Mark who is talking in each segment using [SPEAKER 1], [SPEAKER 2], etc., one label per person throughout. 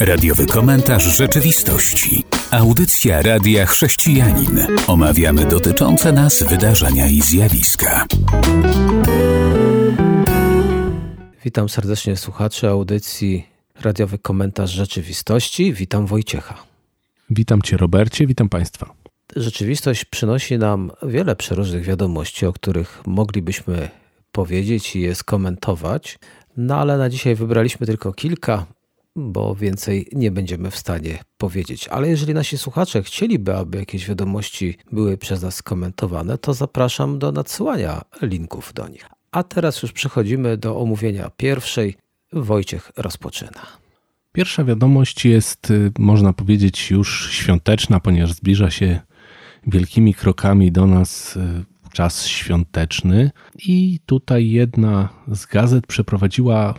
[SPEAKER 1] Radiowy komentarz rzeczywistości. Audycja Radia Chrześcijanin. Omawiamy dotyczące nas wydarzenia i zjawiska.
[SPEAKER 2] Witam serdecznie słuchaczy audycji Radiowy komentarz rzeczywistości. Witam Wojciecha.
[SPEAKER 3] Witam Cię, Robercie, witam Państwa.
[SPEAKER 2] Rzeczywistość przynosi nam wiele przeróżnych wiadomości, o których moglibyśmy powiedzieć i je skomentować. No ale na dzisiaj wybraliśmy tylko kilka, bo więcej nie będziemy w stanie powiedzieć. Ale jeżeli nasi słuchacze chcieliby, aby jakieś wiadomości były przez nas skomentowane, to zapraszam do nadsyłania linków do nich. A teraz już przechodzimy do omówienia pierwszej. Wojciech rozpoczyna.
[SPEAKER 3] Pierwsza wiadomość jest, y, można powiedzieć, już świąteczna, ponieważ zbliża się wielkimi krokami do nas y, czas świąteczny. I tutaj jedna z gazet przeprowadziła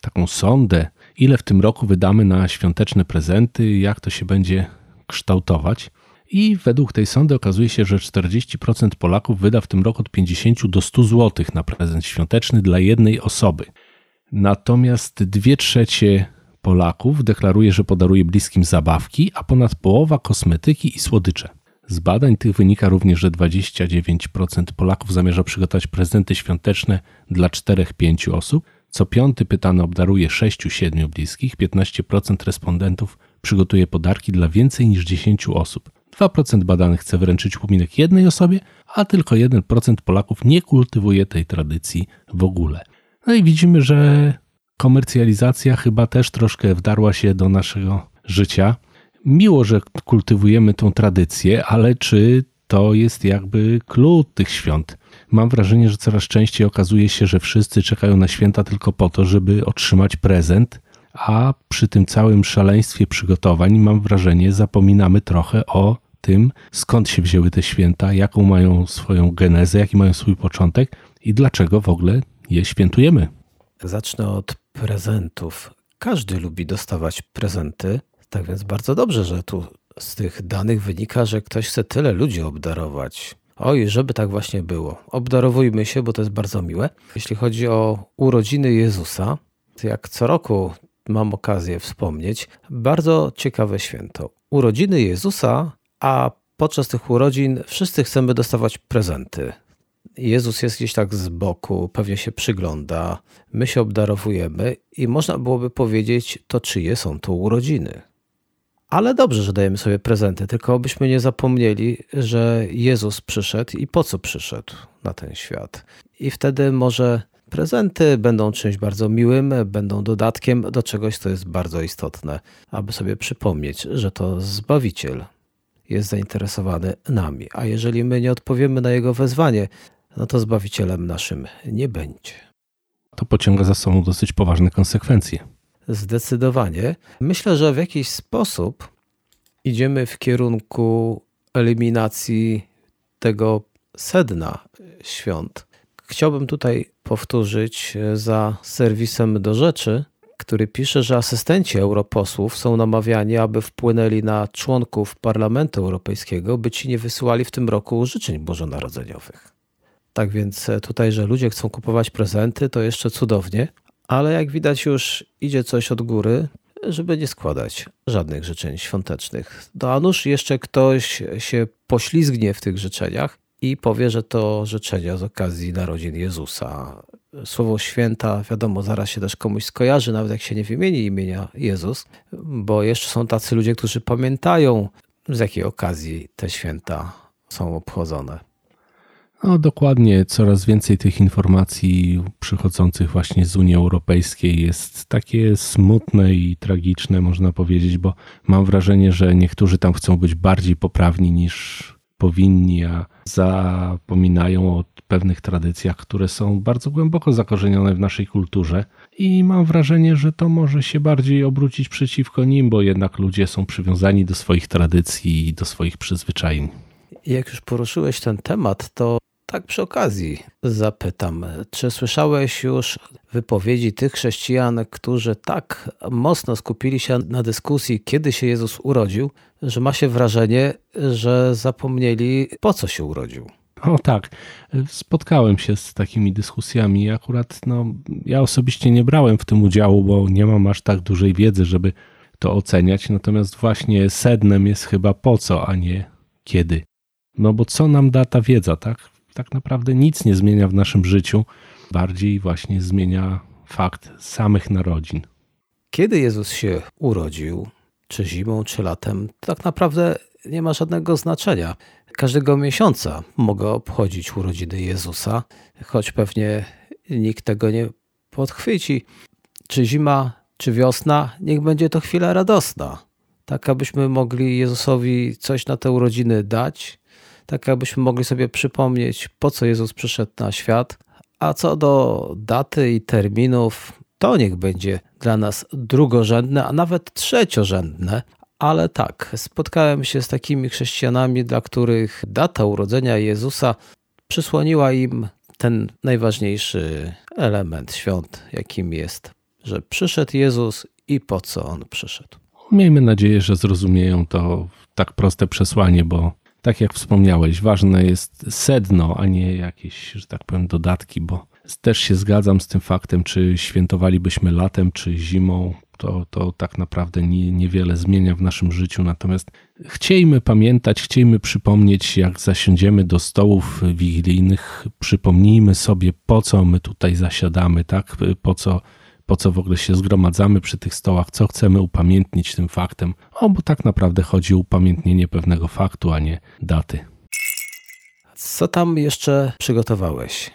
[SPEAKER 3] taką sondę, ile w tym roku wydamy na świąteczne prezenty, jak to się będzie kształtować. I według tej sondy okazuje się, że 40% Polaków wyda w tym roku od 50 do 100 zł na prezent świąteczny dla jednej osoby. Natomiast 2 trzecie Polaków deklaruje, że podaruje bliskim zabawki, a ponad połowa kosmetyki i słodycze. Z badań tych wynika również, że 29% Polaków zamierza przygotować prezenty świąteczne dla 4-5 osób. Co piąty pytany obdaruje 6-7 bliskich, 15% respondentów przygotuje podarki dla więcej niż 10 osób. 2% badanych chce wręczyć upominek jednej osobie, a tylko 1% Polaków nie kultywuje tej tradycji w ogóle. No i widzimy, że komercjalizacja chyba też troszkę wdarła się do naszego życia miło, że kultywujemy tą tradycję, ale czy to jest jakby klucz tych świąt? Mam wrażenie, że coraz częściej okazuje się, że wszyscy czekają na święta tylko po to, żeby otrzymać prezent, a przy tym całym szaleństwie przygotowań mam wrażenie, zapominamy trochę o tym, skąd się wzięły te święta, jaką mają swoją genezę, jaki mają swój początek i dlaczego w ogóle je świętujemy.
[SPEAKER 2] Zacznę od prezentów. Każdy lubi dostawać prezenty. Tak więc bardzo dobrze, że tu z tych danych wynika, że ktoś chce tyle ludzi obdarować. Oj, żeby tak właśnie było. Obdarowujmy się, bo to jest bardzo miłe. Jeśli chodzi o urodziny Jezusa, jak co roku mam okazję wspomnieć, bardzo ciekawe święto. Urodziny Jezusa, a podczas tych urodzin wszyscy chcemy dostawać prezenty. Jezus jest gdzieś tak z boku, pewnie się przygląda, my się obdarowujemy i można byłoby powiedzieć, to czyje są to urodziny. Ale dobrze, że dajemy sobie prezenty, tylko byśmy nie zapomnieli, że Jezus przyszedł i po co przyszedł na ten świat. I wtedy może prezenty będą czymś bardzo miłym, będą dodatkiem do czegoś, co jest bardzo istotne, aby sobie przypomnieć, że to Zbawiciel jest zainteresowany nami. A jeżeli my nie odpowiemy na Jego wezwanie, no to Zbawicielem naszym nie będzie.
[SPEAKER 3] To pociąga za sobą dosyć poważne konsekwencje.
[SPEAKER 2] Zdecydowanie. Myślę, że w jakiś sposób idziemy w kierunku eliminacji tego sedna świąt. Chciałbym tutaj powtórzyć za serwisem do rzeczy, który pisze, że asystenci europosłów są namawiani, aby wpłynęli na członków Parlamentu Europejskiego, by ci nie wysyłali w tym roku życzeń bożonarodzeniowych. Tak więc tutaj, że ludzie chcą kupować prezenty, to jeszcze cudownie, ale jak widać już idzie coś od góry, żeby nie składać żadnych życzeń świątecznych. Do a jeszcze ktoś się poślizgnie w tych życzeniach i powie, że to życzenia z okazji narodzin Jezusa. Słowo święta, wiadomo, zaraz się też komuś skojarzy, nawet jak się nie wymieni imienia Jezus, bo jeszcze są tacy ludzie, którzy pamiętają, z jakiej okazji te święta są obchodzone.
[SPEAKER 3] No dokładnie, coraz więcej tych informacji przychodzących właśnie z Unii Europejskiej jest takie smutne i tragiczne, można powiedzieć, bo mam wrażenie, że niektórzy tam chcą być bardziej poprawni niż powinni, a zapominają o pewnych tradycjach, które są bardzo głęboko zakorzenione w naszej kulturze. I mam wrażenie, że to może się bardziej obrócić przeciwko nim, bo jednak ludzie są przywiązani do swoich tradycji i do swoich przyzwyczajeń.
[SPEAKER 2] Jak już poruszyłeś ten temat, to tak przy okazji zapytam, czy słyszałeś już wypowiedzi tych chrześcijan, którzy tak mocno skupili się na dyskusji, kiedy się Jezus urodził, że ma się wrażenie, że zapomnieli, po co się urodził?
[SPEAKER 3] O tak, spotkałem się z takimi dyskusjami. Akurat no, ja osobiście nie brałem w tym udziału, bo nie mam aż tak dużej wiedzy, żeby to oceniać. Natomiast właśnie sednem jest chyba po co, a nie kiedy. No bo co nam da ta wiedza, tak? Tak naprawdę nic nie zmienia w naszym życiu, bardziej właśnie zmienia fakt samych narodzin.
[SPEAKER 2] Kiedy Jezus się urodził, czy zimą, czy latem, tak naprawdę nie ma żadnego znaczenia. Każdego miesiąca mogę obchodzić urodziny Jezusa, choć pewnie nikt tego nie podchwyci. Czy zima, czy wiosna, niech będzie to chwila radosna. Tak, abyśmy mogli Jezusowi coś na te urodziny dać, tak abyśmy mogli sobie przypomnieć, po co Jezus przyszedł na świat. A co do daty i terminów, to niech będzie dla nas drugorzędne, a nawet trzeciorzędne. Ale tak, spotkałem się z takimi chrześcijanami, dla których data urodzenia Jezusa przysłoniła im ten najważniejszy element świąt, jakim jest, że przyszedł Jezus i po co on przyszedł.
[SPEAKER 3] Miejmy nadzieję, że zrozumieją to tak proste przesłanie, bo tak jak wspomniałeś, ważne jest sedno, a nie jakieś, że tak powiem, dodatki, bo też się zgadzam z tym faktem, czy świętowalibyśmy latem, czy zimą. To, to tak naprawdę nie, niewiele zmienia w naszym życiu. Natomiast chciejmy pamiętać, chciejmy przypomnieć, jak zasiądziemy do stołów wigilijnych, przypomnijmy sobie, po co my tutaj zasiadamy, tak? Po co, po co w ogóle się zgromadzamy przy tych stołach, co chcemy upamiętnić tym faktem. O, bo tak naprawdę chodzi o upamiętnienie pewnego faktu, a nie daty.
[SPEAKER 2] Co tam jeszcze przygotowałeś?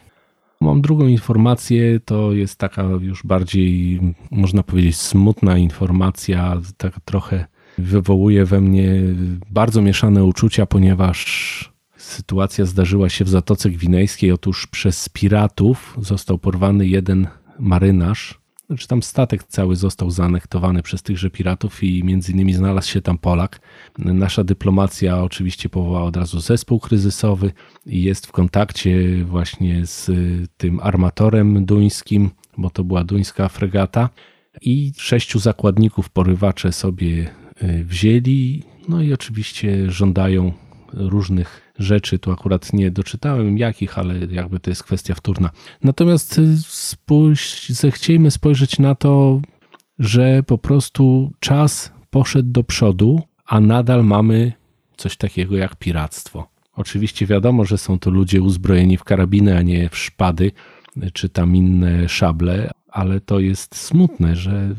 [SPEAKER 3] Mam drugą informację, to jest taka już bardziej, można powiedzieć, smutna informacja, tak trochę wywołuje we mnie bardzo mieszane uczucia, ponieważ sytuacja zdarzyła się w Zatoce Gwinejskiej. Otóż przez piratów został porwany jeden marynarz, czy tam statek cały został zaanektowany przez tychże piratów i między innymi znalazł się tam Polak. Nasza dyplomacja oczywiście powołała od razu zespół kryzysowy i jest w kontakcie właśnie z tym armatorem duńskim, bo to była duńska fregata i sześciu zakładników porywacze sobie y, wzięli, no i oczywiście żądają różnych rzeczy. Tu akurat nie doczytałem jakich, ale jakby to jest kwestia wtórna. Natomiast y, spójrz, zechciejmy spojrzeć na to, że po prostu czas poszedł do przodu, a nadal mamy coś takiego jak piractwo. Oczywiście wiadomo, że są to ludzie uzbrojeni w karabiny, a nie w szpady czy tam inne szable, ale to jest smutne, że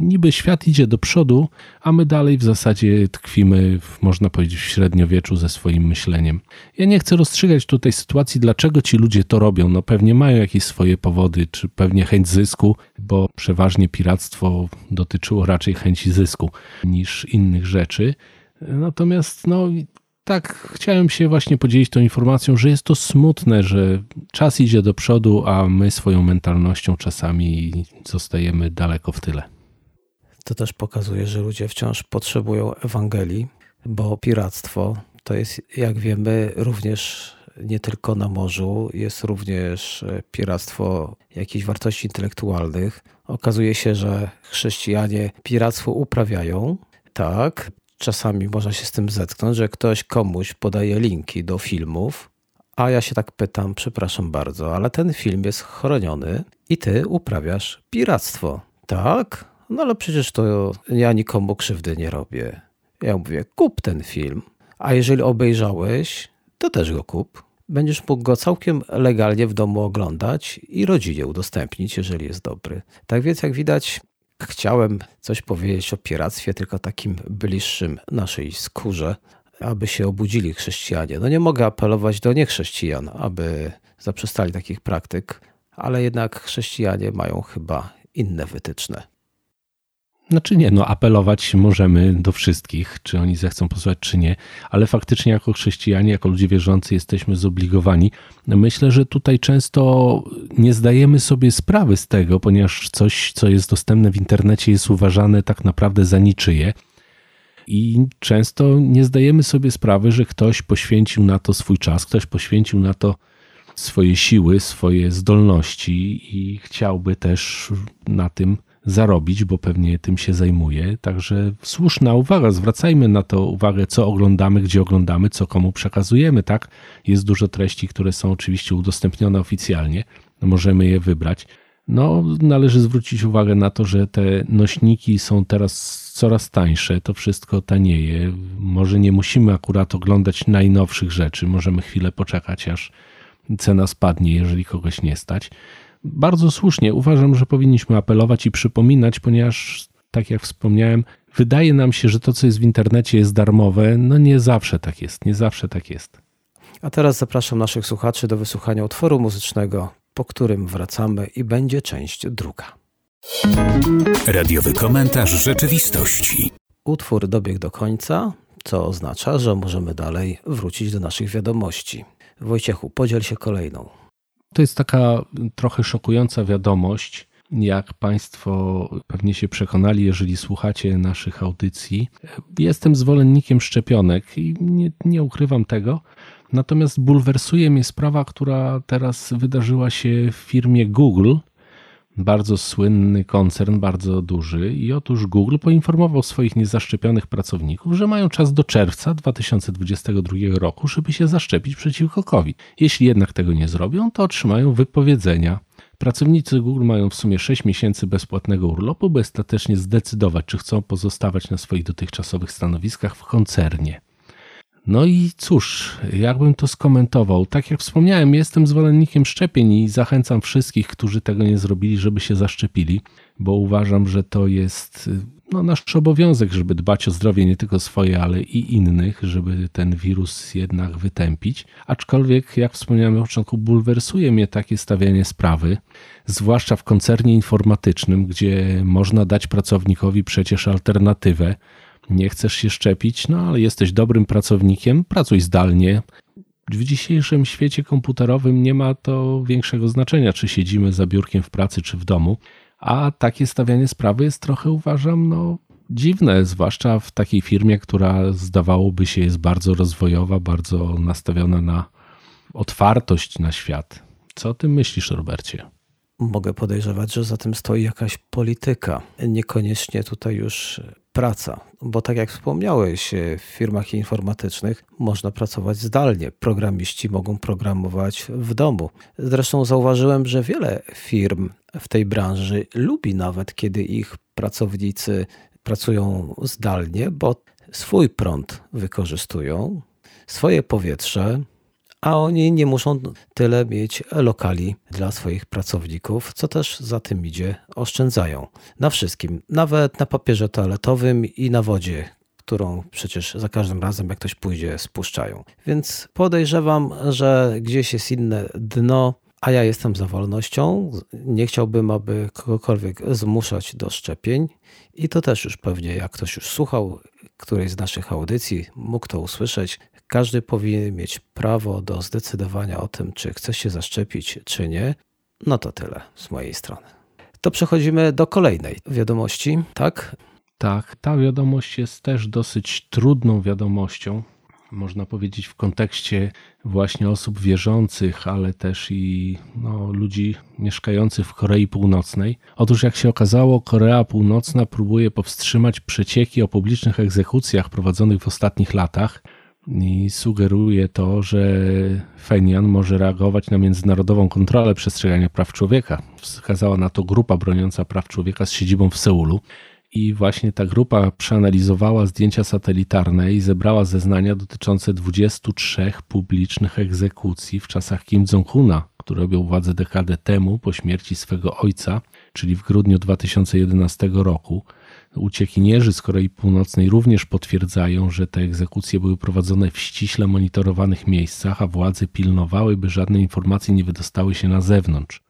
[SPEAKER 3] niby świat idzie do przodu, a my dalej w zasadzie tkwimy, w, można powiedzieć, w średniowieczu ze swoim myśleniem. Ja nie chcę rozstrzygać tutaj sytuacji, dlaczego ci ludzie to robią. No pewnie mają jakieś swoje powody, czy pewnie chęć zysku, bo przeważnie piractwo dotyczyło raczej chęci zysku niż innych rzeczy. Natomiast no, tak chciałem się właśnie podzielić tą informacją, że jest to smutne, że czas idzie do przodu, a my swoją mentalnością czasami zostajemy daleko w tyle.
[SPEAKER 2] To też pokazuje, że ludzie wciąż potrzebują Ewangelii, bo piractwo to jest, jak wiemy, również nie tylko na morzu, jest również piractwo jakichś wartości intelektualnych. Okazuje się, że chrześcijanie piractwo uprawiają. Tak, czasami można się z tym zetknąć, że ktoś komuś podaje linki do filmów, a ja się tak pytam, przepraszam bardzo, ale ten film jest chroniony i ty uprawiasz piractwo. Tak? No ale przecież to ja nikomu krzywdy nie robię. Ja mówię, kup ten film, a jeżeli obejrzałeś, to też go kup. Będziesz mógł go całkiem legalnie w domu oglądać i rodzinie udostępnić, jeżeli jest dobry. Tak więc, jak widać, chciałem coś powiedzieć o piractwie, tylko takim bliższym naszej skórze, aby się obudzili chrześcijanie. No nie mogę apelować do niechrześcijan, aby zaprzestali takich praktyk, ale jednak chrześcijanie mają chyba inne wytyczne.
[SPEAKER 3] Znaczy nie, no apelować możemy do wszystkich, czy oni zechcą posłuchać, czy nie, ale faktycznie jako chrześcijanie, jako ludzie wierzący jesteśmy zobligowani. Myślę, że tutaj często nie zdajemy sobie sprawy z tego, ponieważ coś, co jest dostępne w internecie jest uważane tak naprawdę za niczyje. I często nie zdajemy sobie sprawy, że ktoś poświęcił na to swój czas, ktoś poświęcił na to swoje siły, swoje zdolności i chciałby też na tym zarobić, bo pewnie tym się zajmuje. Także słuszna uwaga, zwracajmy na to uwagę, co oglądamy, gdzie oglądamy, co komu przekazujemy, tak? Jest dużo treści, które są oczywiście udostępnione oficjalnie, możemy je wybrać. No, należy zwrócić uwagę na to, że te nośniki są teraz coraz tańsze, to wszystko tanieje. Może nie musimy akurat oglądać najnowszych rzeczy, możemy chwilę poczekać, aż cena spadnie, jeżeli kogoś nie stać. Bardzo słusznie uważam, że powinniśmy apelować i przypominać, ponieważ, tak jak wspomniałem, wydaje nam się, że to, co jest w internecie, jest darmowe. No nie zawsze tak jest, nie zawsze tak jest.
[SPEAKER 2] A teraz zapraszam naszych słuchaczy do wysłuchania utworu muzycznego, po którym wracamy i będzie część druga.
[SPEAKER 1] Radiowy komentarz rzeczywistości.
[SPEAKER 2] Utwór dobiegł do końca, co oznacza, że możemy dalej wrócić do naszych wiadomości. Wojciechu, podziel się kolejną.
[SPEAKER 3] To jest taka trochę szokująca wiadomość. Jak Państwo pewnie się przekonali, jeżeli słuchacie naszych audycji, jestem zwolennikiem szczepionek i nie, nie ukrywam tego. Natomiast bulwersuje mnie sprawa, która teraz wydarzyła się w firmie Google, bardzo słynny koncern, bardzo duży. I otóż Google poinformował swoich niezaszczepionych pracowników, że mają czas do czerwca 2022 roku, żeby się zaszczepić przeciwko COVID. Jeśli jednak tego nie zrobią, to otrzymają wypowiedzenia. Pracownicy Google mają w sumie 6 miesięcy bezpłatnego urlopu, by ostatecznie zdecydować, czy chcą pozostawać na swoich dotychczasowych stanowiskach w koncernie. No i cóż, jakbym to skomentował? Tak jak wspomniałem, jestem zwolennikiem szczepień i zachęcam wszystkich, którzy tego nie zrobili, żeby się zaszczepili, bo uważam, że to jest no, nasz obowiązek, żeby dbać o zdrowie nie tylko swoje, ale i innych, żeby ten wirus jednak wytępić. Aczkolwiek, jak wspomniałem na początku, bulwersuje mnie takie stawianie sprawy, zwłaszcza w koncernie informatycznym, gdzie można dać pracownikowi przecież alternatywę nie chcesz się szczepić, no ale jesteś dobrym pracownikiem, pracuj zdalnie. W dzisiejszym świecie komputerowym nie ma to większego znaczenia, czy siedzimy za biurkiem w pracy, czy w domu, a takie stawianie sprawy jest trochę, uważam, no, dziwne, zwłaszcza w takiej firmie, która zdawałoby się jest bardzo rozwojowa, bardzo nastawiona na otwartość na świat. Co o tym myślisz, Robercie?
[SPEAKER 2] Mogę podejrzewać, że za tym stoi jakaś polityka, niekoniecznie tutaj już praca, bo tak jak wspomniałeś, w firmach informatycznych można pracować zdalnie. Programiści mogą programować w domu. Zresztą zauważyłem, że wiele firm w tej branży lubi nawet, kiedy ich pracownicy pracują zdalnie, bo swój prąd wykorzystują, swoje powietrze, a oni nie muszą tyle mieć lokali dla swoich pracowników, co też za tym idzie, oszczędzają na wszystkim, nawet na papierze toaletowym i na wodzie, którą przecież za każdym razem, jak ktoś pójdzie, spuszczają. Więc podejrzewam, że gdzieś jest inne dno, a ja jestem za wolnością. Nie chciałbym, aby kogokolwiek zmuszać do szczepień. I to też już pewnie, jak ktoś już słuchał którejś z naszych audycji, mógł to usłyszeć. Każdy powinien mieć prawo do zdecydowania o tym, czy chce się zaszczepić, czy nie. No to tyle z mojej strony. To przechodzimy do kolejnej wiadomości, tak?
[SPEAKER 3] Tak, ta wiadomość jest też dosyć trudną wiadomością, można powiedzieć, w kontekście właśnie osób wierzących, ale też i no, ludzi mieszkających w Korei Północnej. Otóż, jak się okazało, Korea Północna próbuje powstrzymać przecieki o publicznych egzekucjach prowadzonych w ostatnich latach i sugeruje to, że Fenian może reagować na międzynarodową kontrolę przestrzegania praw człowieka. Wskazała na to grupa broniąca praw człowieka z siedzibą w Seulu. I właśnie ta grupa przeanalizowała zdjęcia satelitarne i zebrała zeznania dotyczące 23 publicznych egzekucji w czasach Kim Jong-una, który objął władzę dekadę temu po śmierci swego ojca, czyli w grudniu 2011 roku. Uciekinierzy z Korei Północnej również potwierdzają, że te egzekucje były prowadzone w ściśle monitorowanych miejscach, a władze pilnowały, by żadne informacje nie wydostały się na zewnątrz.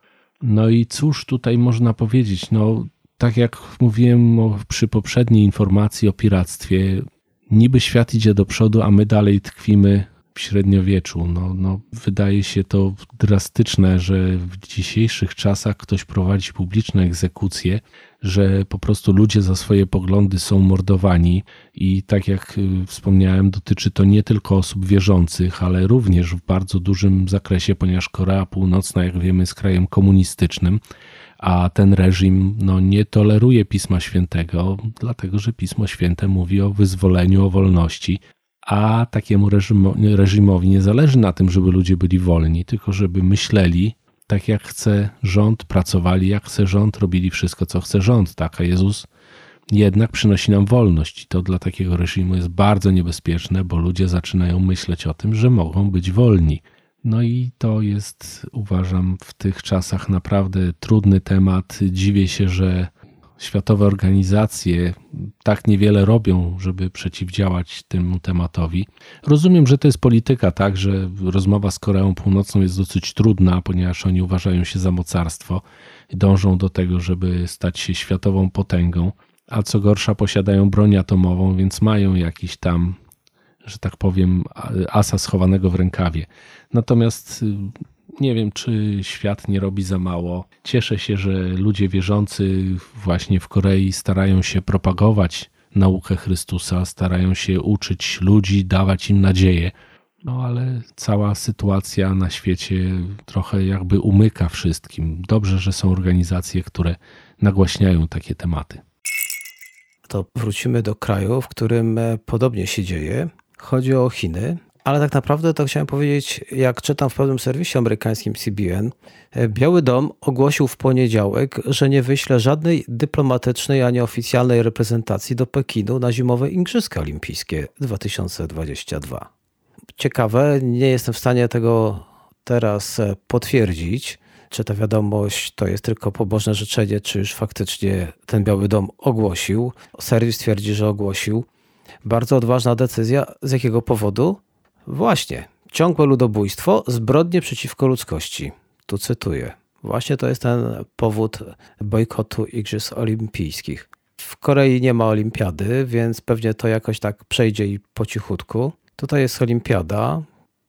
[SPEAKER 3] No i cóż tutaj można powiedzieć? No, tak jak mówiłem przy poprzedniej informacji o piractwie, niby świat idzie do przodu, a my dalej tkwimy w średniowieczu. No, no, wydaje się to drastyczne, że w dzisiejszych czasach ktoś prowadzi publiczne egzekucje, że po prostu ludzie za swoje poglądy są mordowani i tak jak y, wspomniałem, dotyczy to nie tylko osób wierzących, ale również w bardzo dużym zakresie, ponieważ Korea Północna, jak wiemy, jest krajem komunistycznym a ten reżim no, nie toleruje Pisma Świętego, dlatego że Pismo Święte mówi o wyzwoleniu, o wolności, a takiemu reżimowi nie zależy na tym, żeby ludzie byli wolni, tylko żeby myśleli tak jak chce rząd, pracowali jak chce rząd, robili wszystko, co chce rząd. Tak, a Jezus jednak przynosi nam wolność. I to dla takiego reżimu jest bardzo niebezpieczne, bo ludzie zaczynają myśleć o tym, że mogą być wolni. No i to jest, uważam, w tych czasach naprawdę trudny temat. Dziwię się, że światowe organizacje tak niewiele robią, żeby przeciwdziałać temu tematowi. Rozumiem, że to jest polityka, tak, że rozmowa z Koreą Północną jest dosyć trudna, ponieważ oni uważają się za mocarstwo i dążą do tego, żeby stać się światową potęgą, a co gorsza posiadają broń atomową, więc mają jakiś tam że tak powiem, asa schowanego w rękawie. Natomiast y, nie wiem, czy świat nie robi za mało. Cieszę się, że ludzie wierzący właśnie w Korei starają się propagować naukę Chrystusa, starają się uczyć ludzi, dawać im nadzieję. No ale cała sytuacja na świecie trochę jakby umyka wszystkim. Dobrze, że są organizacje, które nagłaśniają takie tematy.
[SPEAKER 2] To wrócimy do kraju, w którym e, podobnie się dzieje. Chodzi o Chiny, ale tak naprawdę to chciałem powiedzieć, jak czytam w pewnym serwisie amerykańskim CBN, e, Biały Dom ogłosił w poniedziałek, że nie wyśle żadnej dyplomatycznej ani oficjalnej reprezentacji do Pekinu na zimowe Igrzyska Olimpijskie 2022. Ciekawe, nie jestem w stanie tego teraz e, potwierdzić, czy ta wiadomość to jest tylko pobożne życzenie, czy już faktycznie ten Biały Dom ogłosił. Serwis twierdzi, że ogłosił. Bardzo odważna decyzja. Z jakiego powodu? Właśnie, ciągłe ludobójstwo, zbrodnie przeciwko ludzkości. Tu cytuję. Właśnie to jest ten powód bojkotu Igrzysk Olimpijskich. W Korei nie ma olimpiady, więc pewnie to jakoś tak przejdzie i po cichutku. Tutaj jest olimpiada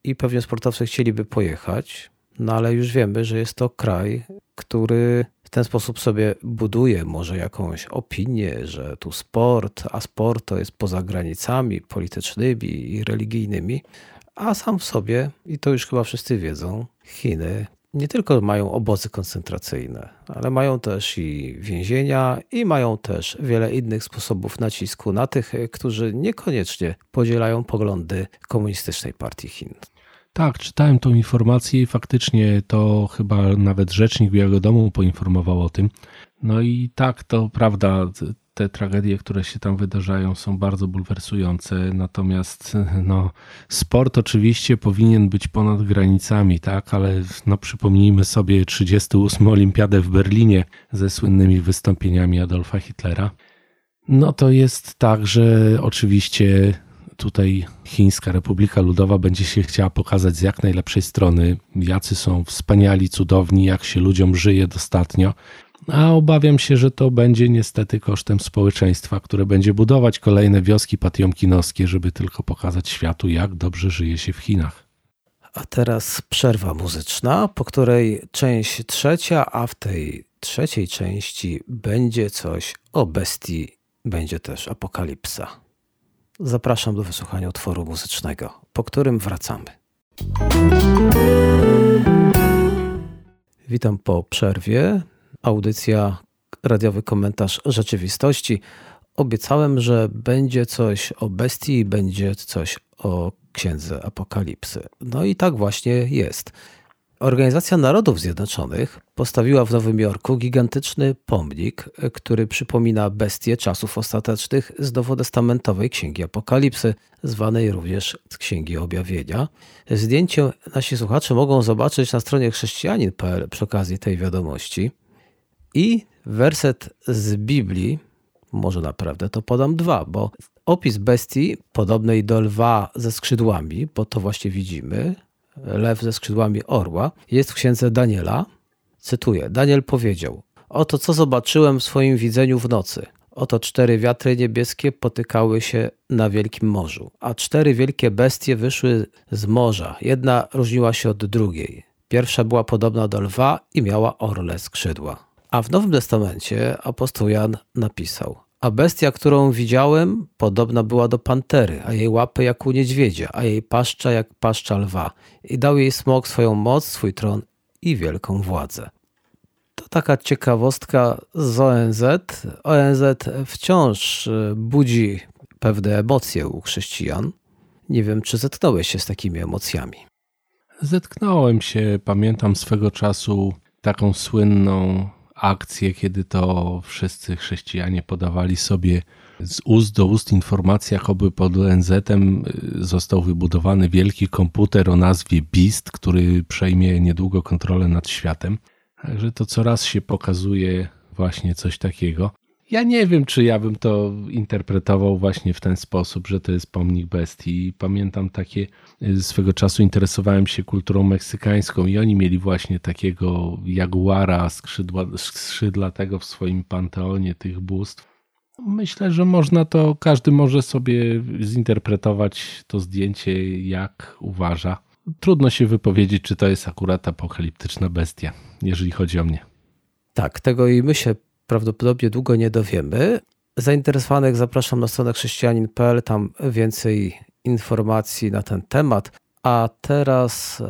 [SPEAKER 2] i pewnie sportowcy chcieliby pojechać, no ale już wiemy, że jest to kraj, który ten sposób sobie buduje może jakąś opinię, że tu sport, a sport to jest poza granicami politycznymi i religijnymi, a sam w sobie, i to już chyba wszyscy wiedzą, Chiny nie tylko mają obozy koncentracyjne, ale mają też i więzienia i mają też wiele innych sposobów nacisku na tych, którzy niekoniecznie podzielają poglądy komunistycznej partii Chin.
[SPEAKER 3] Tak, czytałem tą informację i faktycznie to chyba nawet rzecznik Białego Domu poinformował o tym. No i tak, to prawda, te tragedie, które się tam wydarzają, są bardzo bulwersujące. Natomiast no, sport oczywiście powinien być ponad granicami, tak, ale no, przypomnijmy sobie 38. Olimpiadę w Berlinie ze słynnymi wystąpieniami Adolfa Hitlera. No to jest tak, że oczywiście tutaj Chińska Republika Ludowa będzie się chciała pokazać z jak najlepszej strony, jacy są wspaniali, cudowni, jak się ludziom żyje dostatnio. A obawiam się, że to będzie niestety kosztem społeczeństwa, które będzie budować kolejne wioski patiomkinowskie, żeby tylko pokazać światu, jak dobrze żyje się w Chinach.
[SPEAKER 2] A teraz przerwa muzyczna, po której część trzecia, a w tej trzeciej części będzie coś o bestii, będzie też apokalipsa. Zapraszam do wysłuchania utworu muzycznego, po którym wracamy. Witam po przerwie. Audycja, radiowy komentarz rzeczywistości. Obiecałem, że będzie coś o bestii, będzie coś o księdze Apokalipsy. No i tak właśnie jest. Organizacja Narodów Zjednoczonych postawiła w Nowym Jorku gigantyczny pomnik, który przypomina bestię czasów ostatecznych z nowotestamentowej Księgi Apokalipsy, zwanej również Księgi Objawienia. Zdjęcie nasi słuchacze mogą zobaczyć na stronie chrześcijanin.pl przy okazji tej wiadomości. I werset z Biblii, może naprawdę to podam dwa, bo opis bestii podobnej do lwa ze skrzydłami, bo to właśnie widzimy, lew ze skrzydłami orła, jest w księdze Daniela. Cytuję: Daniel powiedział: Oto co zobaczyłem w swoim widzeniu w nocy. Oto cztery wiatry niebieskie potykały się na wielkim morzu, a cztery wielkie bestie wyszły z morza. Jedna różniła się od drugiej. Pierwsza była podobna do lwa i miała orle skrzydła. A w Nowym Testamencie apostoł Jan napisał: a bestia, którą widziałem, podobna była do pantery, a jej łapy jak u niedźwiedzia, a jej paszcza jak paszcza lwa. I dał jej smok swoją moc, swój tron i wielką władzę. To taka ciekawostka z ONZ. ONZ wciąż y, budzi pewne emocje u chrześcijan. Nie wiem, czy zetknąłeś się z takimi emocjami.
[SPEAKER 3] Zetknąłem się, pamiętam swego czasu taką słynną akcję, kiedy to wszyscy chrześcijanie podawali sobie z ust do ust informacje, jakoby pod ONZ-em y, został wybudowany wielki komputer o nazwie BIST, który przejmie niedługo kontrolę nad światem. Także to coraz się pokazuje właśnie coś takiego. Ja nie wiem, czy ja bym to interpretował właśnie w ten sposób, że to jest pomnik bestii. Pamiętam takie, y, swego czasu interesowałem się kulturą meksykańską i oni mieli właśnie takiego jaguara skrzydła, skrzydlatego w swoim panteonie tych bóstw. Myślę, że można to, każdy może sobie zinterpretować to zdjęcie jak uważa. Trudno się wypowiedzieć, czy to jest akurat apokaliptyczna bestia, jeżeli chodzi o mnie.
[SPEAKER 2] Tak, tego i my się prawdopodobnie długo nie dowiemy. Zainteresowanych zapraszam na stronę chrześcijanin.pl, tam więcej informacji na ten temat. A teraz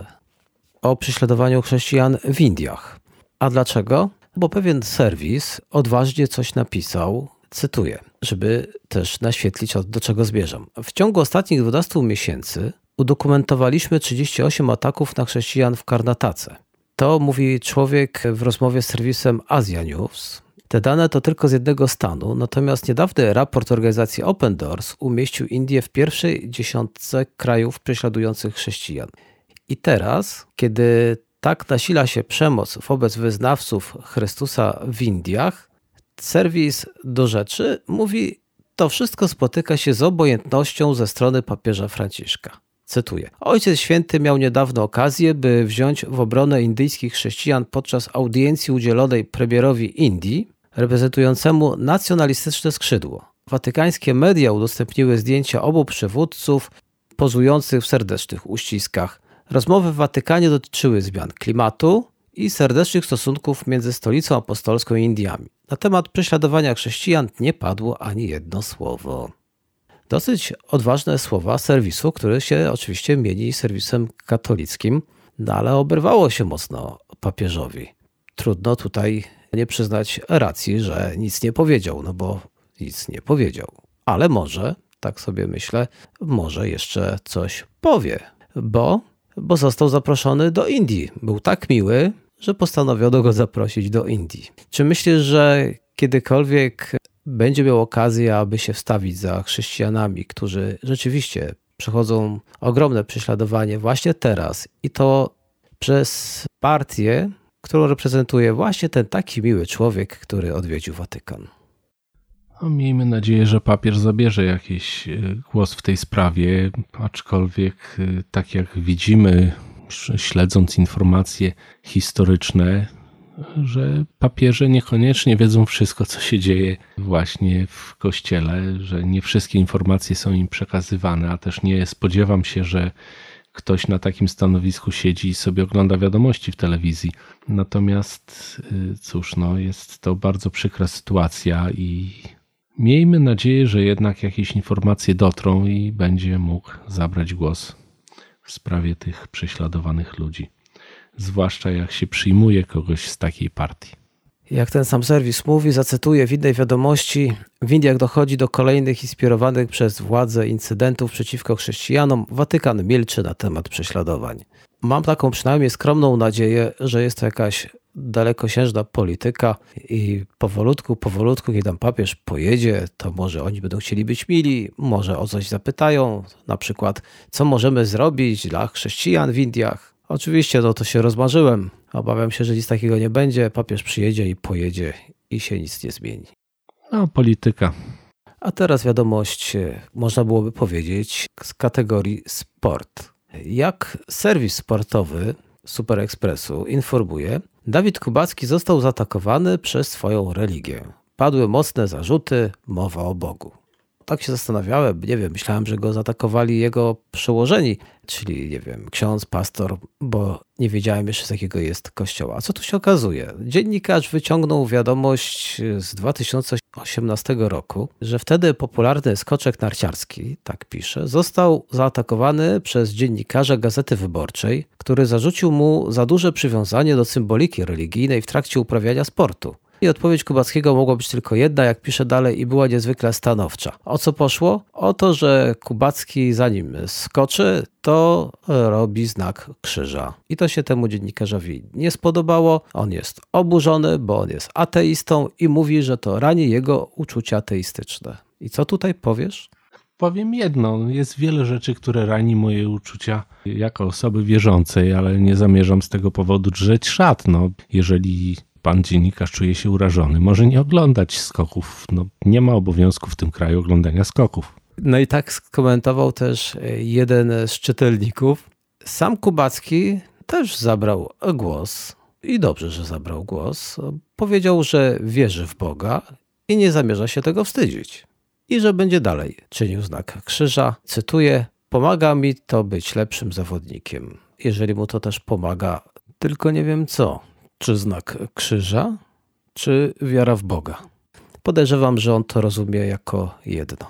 [SPEAKER 2] o prześladowaniu chrześcijan w Indiach. A dlaczego? Bo pewien serwis odważnie coś napisał, cytuję, żeby też naświetlić, do czego zmierzam. W ciągu ostatnich 12 miesięcy udokumentowaliśmy 38 ataków na chrześcijan w Karnatace. To mówi człowiek w rozmowie z serwisem Asia News. Te dane to tylko z jednego stanu, natomiast niedawny raport organizacji Open Doors umieścił Indię w pierwszej dziesiątce krajów prześladujących chrześcijan. I teraz, kiedy tak nasila się przemoc wobec wyznawców Chrystusa w Indiach, serwis do rzeczy mówi: To wszystko spotyka się z obojętnością ze strony papieża Franciszka. Cytuję. Ojciec Święty miał niedawno okazję, by wziąć w obronę indyjskich chrześcijan podczas audiencji udzielonej premierowi Indii, reprezentującemu nacjonalistyczne skrzydło. Watykańskie media udostępniły zdjęcia obu przywódców pozujących w serdecznych uściskach. Rozmowy w Watykanie dotyczyły zmian klimatu i serdecznych stosunków między stolicą apostolską i Indiami. Na temat prześladowania chrześcijan nie padło ani jedno słowo. Dosyć odważne słowa serwisu, który się oczywiście mieni serwisem katolickim, no ale oberwało się mocno papieżowi. Trudno tutaj nie przyznać racji, że nic nie powiedział, no bo nic nie powiedział. Ale może, tak sobie myślę, może jeszcze coś powie, bo, bo został zaproszony do Indii. Był tak miły, że postanowiono go zaprosić do Indii. Czy myślisz, że kiedykolwiek będzie miał okazję, aby się wstawić za chrześcijanami, którzy rzeczywiście przechodzą ogromne prześladowanie właśnie teraz i to przez partię, którą reprezentuje właśnie ten taki miły człowiek, który odwiedził Watykan.
[SPEAKER 3] No, miejmy nadzieję, że papież zabierze jakiś e, głos w tej sprawie, aczkolwiek e, tak jak widzimy, śledząc informacje historyczne, że papieże niekoniecznie wiedzą wszystko, co się dzieje właśnie w kościele, że nie wszystkie informacje są im przekazywane, a też nie spodziewam się, że ktoś na takim stanowisku siedzi i sobie ogląda wiadomości w telewizji. Natomiast y, cóż, no, jest to bardzo przykra sytuacja i miejmy nadzieję, że jednak jakieś informacje dotrą i będzie mógł zabrać głos w sprawie tych prześladowanych ludzi. Zwłaszcza jak się przyjmuje kogoś z takiej partii.
[SPEAKER 2] Jak ten sam serwis mówi, zacytuję w innej wiadomości, w Indiach dochodzi do kolejnych inspirowanych przez władze incydentów przeciwko chrześcijanom. Watykan milczy na temat prześladowań. Mam taką przynajmniej skromną nadzieję, że jest to jakaś dalekosiężna polityka i powolutku, powolutku, kiedy tam papież pojedzie, to może oni będą chcieli być mili, może o coś zapytają, na przykład co możemy zrobić dla chrześcijan w Indiach. Oczywiście no to się rozmarzyłem. Obawiam się, że nic takiego nie będzie. Papież przyjedzie i pojedzie i się nic nie zmieni.
[SPEAKER 3] No, polityka.
[SPEAKER 2] A teraz wiadomość, e, można byłoby powiedzieć, z kategorii sport. Jak serwis sportowy Super Expressu informuje, Dawid Kubacki został zaatakowany przez swoją religię. Padły mocne zarzuty, mowa o Bogu. Tak się zastanawiałem, nie wiem, myślałem, że go zaatakowali jego przełożeni, czyli, nie wiem, ksiądz, pastor, bo nie wiedziałem jeszcze z jakiego jest kościoła. A co tu się okazuje? Dziennikarz wyciągnął wiadomość z 2018 roku, że wtedy popularny skoczek narciarski, tak pisze, został zaatakowany przez dziennikarza Gazety Wyborczej, który zarzucił mu za duże przywiązanie do symboliki religijnej w trakcie uprawiania sportu. I odpowiedź Kubackiego mogła być tylko jedna, jak pisze dalej, i była niezwykle stanowcza. O co poszło? O to, że Kubacki zanim skoczy, to robi znak krzyża. I to się temu dziennikarzowi nie spodobało. On jest oburzony, bo on jest ateistą i mówi, że to rani jego uczucia ateistyczne. I co tutaj powiesz?
[SPEAKER 3] Powiem jedno, jest wiele rzeczy, które rani moje uczucia jako osoby wierzącej, ale nie zamierzam z tego powodu drzeć szat. No, jeżeli pan dziennikarz czuje się urażony, może nie oglądać skoków. No, nie ma obowiązku w tym kraju oglądania skoków.
[SPEAKER 2] No i tak skomentował też jeden z czytelników. Sam Kubacki też zabrał głos i dobrze, że zabrał głos. Powiedział, że wierzy w Boga i nie zamierza się tego wstydzić. I że będzie dalej czynił znak krzyża. Cytuję: Pomaga mi to być lepszym zawodnikiem. Jeżeli mu to też pomaga, tylko nie wiem co. Czy znak krzyża, czy wiara w Boga? Podejrzewam, że on to rozumie jako jedno.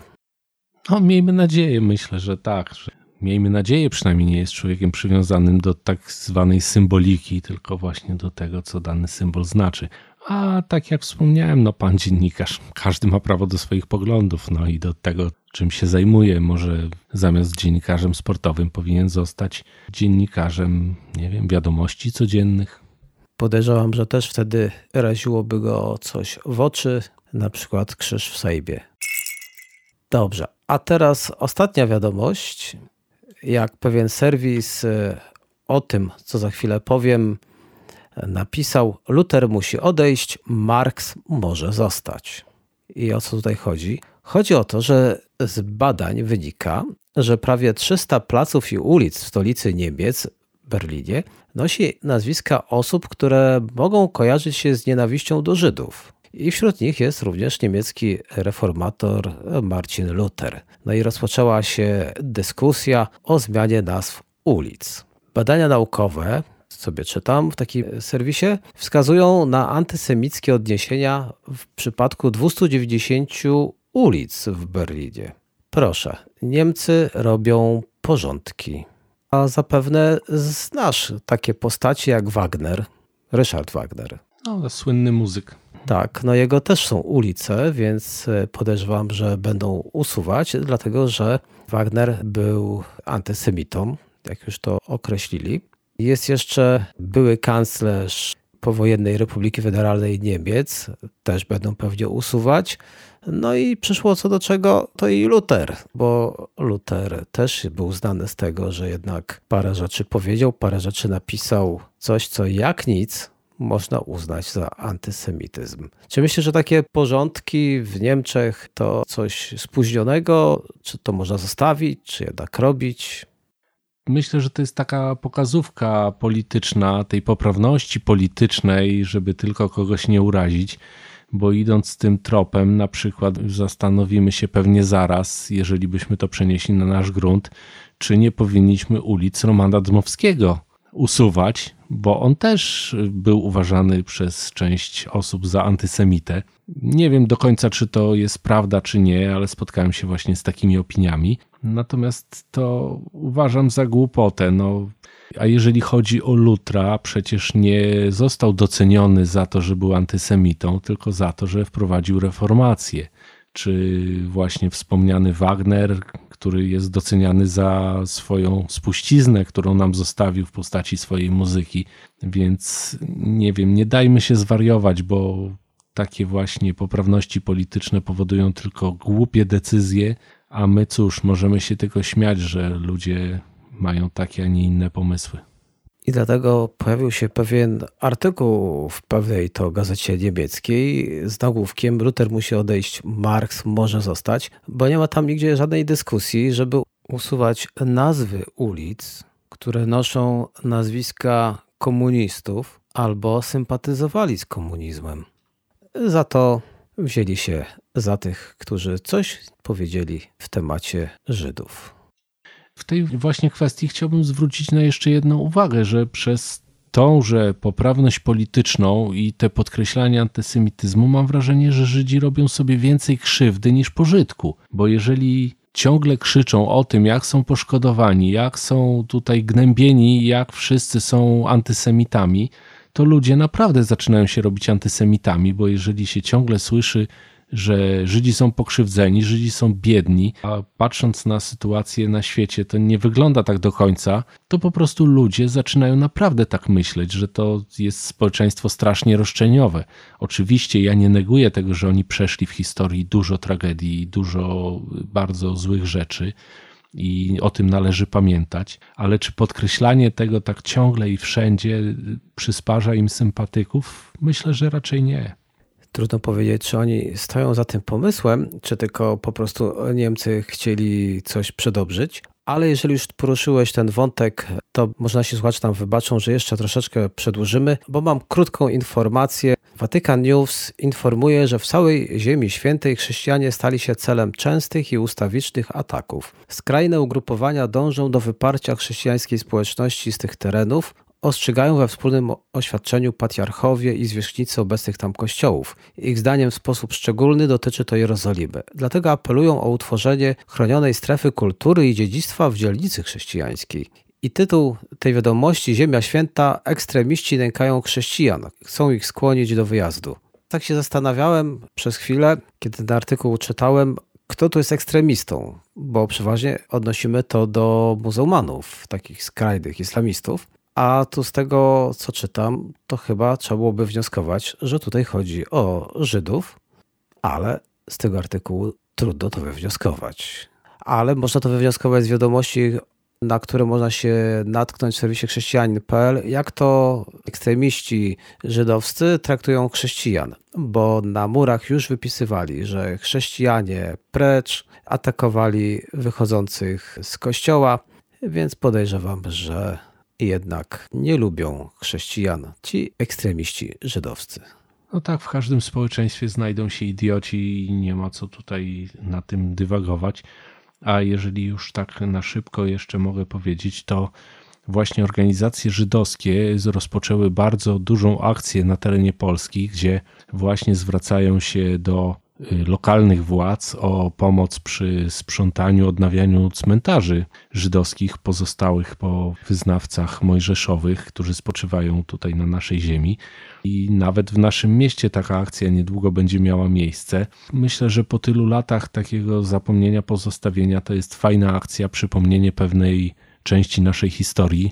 [SPEAKER 3] No, miejmy nadzieję, myślę, że tak. Miejmy nadzieję, przynajmniej nie jest człowiekiem przywiązanym do tak zwanej symboliki, tylko właśnie do tego, co dany symbol znaczy. A tak jak wspomniałem, no pan dziennikarz, każdy ma prawo do swoich poglądów, no i do tego, czym się zajmuje. Może zamiast dziennikarzem sportowym powinien zostać dziennikarzem, nie wiem, wiadomości codziennych.
[SPEAKER 2] Podejrzewam, że też wtedy raziłoby go coś w oczy, na przykład krzyż w sejbie. Dobrze, a teraz ostatnia wiadomość. Jak pewien serwis e, o tym, co za chwilę powiem, napisał: Luther musi odejść, Marx może zostać. I o co tutaj chodzi? Chodzi o to, że z badań wynika, że prawie 300 placów i ulic w stolicy Niemiec, Berlinie, nosi nazwiska osób, które mogą kojarzyć się z nienawiścią do Żydów. I wśród nich jest również niemiecki reformator Marcin Luther. No i rozpoczęła się dyskusja o zmianie nazw ulic. Badania naukowe, sobie czytam w takim serwisie, wskazują na antysemickie odniesienia w przypadku 290 ulic w Berlinie. Proszę, Niemcy robią porządki. A zapewne znasz takie postacie jak Wagner, Ryszard Wagner.
[SPEAKER 3] No, słynny muzyk.
[SPEAKER 2] Tak, no jego też są ulice, więc e, podejrzewam, że będą usuwać, dlatego że Wagner był antysemitą, jak już to określili. Jest jeszcze były kanclerz powojennej Republiki Federalnej Niemiec, też będą pewnie usuwać. No i przyszło co do czego, to i Luther, bo Luther też był znany z tego, że jednak parę rzeczy powiedział, parę rzeczy napisał, coś co jak nic można uznać za antysemityzm. Czy myślisz, że takie porządki w Niemczech to coś spóźnionego? Czy to można zostawić, czy jednak robić?
[SPEAKER 3] Myślę, że to jest taka pokazówka polityczna, tej poprawności politycznej, żeby tylko kogoś nie urazić bo idąc tym tropem, na przykład zastanowimy się pewnie zaraz, jeżeli byśmy to przenieśli na nasz grunt, czy nie powinniśmy ulic Romana Dmowskiego usuwać, bo on też był uważany przez część osób za antysemitę. Nie wiem do końca, czy to jest prawda, czy nie, ale spotkałem się właśnie z takimi opiniami. Natomiast to uważam za głupotę. No, a jeżeli chodzi o Lutra, przecież nie został doceniony za to, że był antysemitą, tylko za to, że wprowadził reformację. Czy właśnie wspomniany Wagner, który jest doceniany za swoją spuściznę, którą nam zostawił w postaci swojej muzyki. Więc nie wiem, nie dajmy się zwariować, bo takie właśnie poprawności polityczne powodują tylko głupie decyzje, a my cóż, możemy się tylko śmiać, że ludzie mają takie, a nie inne pomysły.
[SPEAKER 2] I dlatego pojawił się pewien artykuł w pewnej to gazecie niemieckiej z nagłówkiem Luther musi odejść, Marx może zostać, bo nie ma tam nigdzie żadnej dyskusji, żeby usuwać nazwy ulic, które noszą nazwiska komunistów albo sympatyzowali z komunizmem. Za to wzięli się za tych, którzy coś powiedzieli w temacie Żydów.
[SPEAKER 3] W tej właśnie kwestii chciałbym zwrócić na jeszcze jedną uwagę, że przez tą, że poprawność polityczną i te podkreślanie antysemityzmu, mam wrażenie, że Żydzi robią sobie więcej krzywdy niż pożytku. Bo jeżeli ciągle krzyczą o tym, jak są poszkodowani, jak są tutaj gnębieni, jak wszyscy są antysemitami, to ludzie naprawdę zaczynają się robić antysemitami, bo jeżeli się ciągle słyszy że Żydzi są pokrzywdzeni, Żydzi są biedni, a patrząc na sytuację na świecie, to nie wygląda tak do końca, to po prostu ludzie zaczynają naprawdę tak myśleć, że to jest społeczeństwo strasznie roszczeniowe. Oczywiście ja nie neguję tego, że oni przeszli w historii dużo tragedii, dużo bardzo złych rzeczy i o tym należy pamiętać, ale czy podkreślanie tego tak ciągle i wszędzie przysparza im sympatyków? Myślę, że raczej nie.
[SPEAKER 2] Trudno powiedzieć, czy oni stoją za tym pomysłem, czy tylko po prostu Niemcy chcieli coś przedobrzyć. Ale jeżeli już poruszyłeś ten wątek, to można się słuchać tam wybaczą, że jeszcze troszeczkę przedłużymy, bo mam krótką informację. Vatican News informuje, że w całej Ziemi Świętej chrześcijanie stali się celem częstych i ustawicznych ataków. Skrajne ugrupowania dążą do wyparcia chrześcijańskiej społeczności z tych terenów, ostrzegają we wspólnym oświadczeniu patriarchowie i zwierzchnicy obecnych tam kościołów. Ich zdaniem w sposób szczególny dotyczy to Jerozolimy. Dlatego apelują o utworzenie chronionej strefy kultury i dziedzictwa w dzielnicy chrześcijańskiej. I tytuł tej wiadomości Ziemia Święta ekstremiści nękają chrześcijan, chcą ich skłonić do wyjazdu. Tak się zastanawiałem przez chwilę, kiedy ten artykuł czytałem, kto tu jest ekstremistą, bo przeważnie odnosimy to do muzułmanów, takich skrajnych islamistów. A tu z tego, co czytam, to chyba trzeba byłoby wnioskować, że tutaj chodzi o Żydów, ale z tego artykułu trudno to wywnioskować. Ale można to wywnioskować z wiadomości, na które można się natknąć w serwisie chrześcijanin.pl, jak to ekstremiści żydowscy traktują chrześcijan, bo na murach już wypisywali, że chrześcijanie precz atakowali wychodzących z kościoła, więc podejrzewam, że jednak nie lubią chrześcijan ci ekstremiści żydowscy.
[SPEAKER 3] No tak, w każdym społeczeństwie znajdą się idioci i nie ma co tutaj na tym dywagować. A jeżeli już tak na szybko jeszcze mogę powiedzieć, to właśnie organizacje żydowskie rozpoczęły bardzo dużą akcję na terenie Polski, gdzie właśnie zwracają się do lokalnych władz o pomoc przy sprzątaniu, odnawianiu cmentarzy żydowskich pozostałych po wyznawcach mojżeszowych, którzy spoczywają tutaj na naszej ziemi. I nawet w naszym mieście taka akcja niedługo będzie miała miejsce. Myślę, że po tylu latach takiego zapomnienia, pozostawienia to jest fajna akcja, przypomnienie pewnej części naszej historii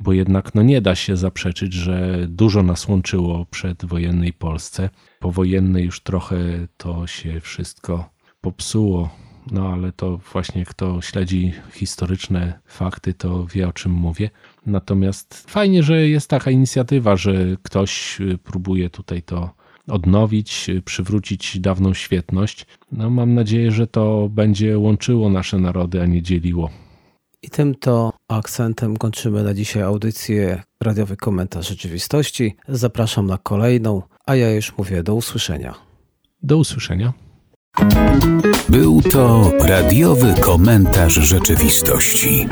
[SPEAKER 3] bo jednak no nie da się zaprzeczyć, że dużo nas łączyło przedwojennej Polsce. Powojennej już trochę to się wszystko popsuło, no ale to właśnie kto śledzi historyczne fakty, to wie o czym mówię. Natomiast fajnie, że jest taka inicjatywa, że ktoś próbuje tutaj to odnowić, przywrócić dawną świetność. No mam nadzieję, że to będzie łączyło nasze narody, a nie dzieliło.
[SPEAKER 2] I tym to akcentem kończymy na dzisiaj audycję Radiowy Komentarz Rzeczywistości. Zapraszam na kolejną, a ja już mówię do usłyszenia.
[SPEAKER 3] Do usłyszenia.
[SPEAKER 1] Był to radiowy komentarz rzeczywistości.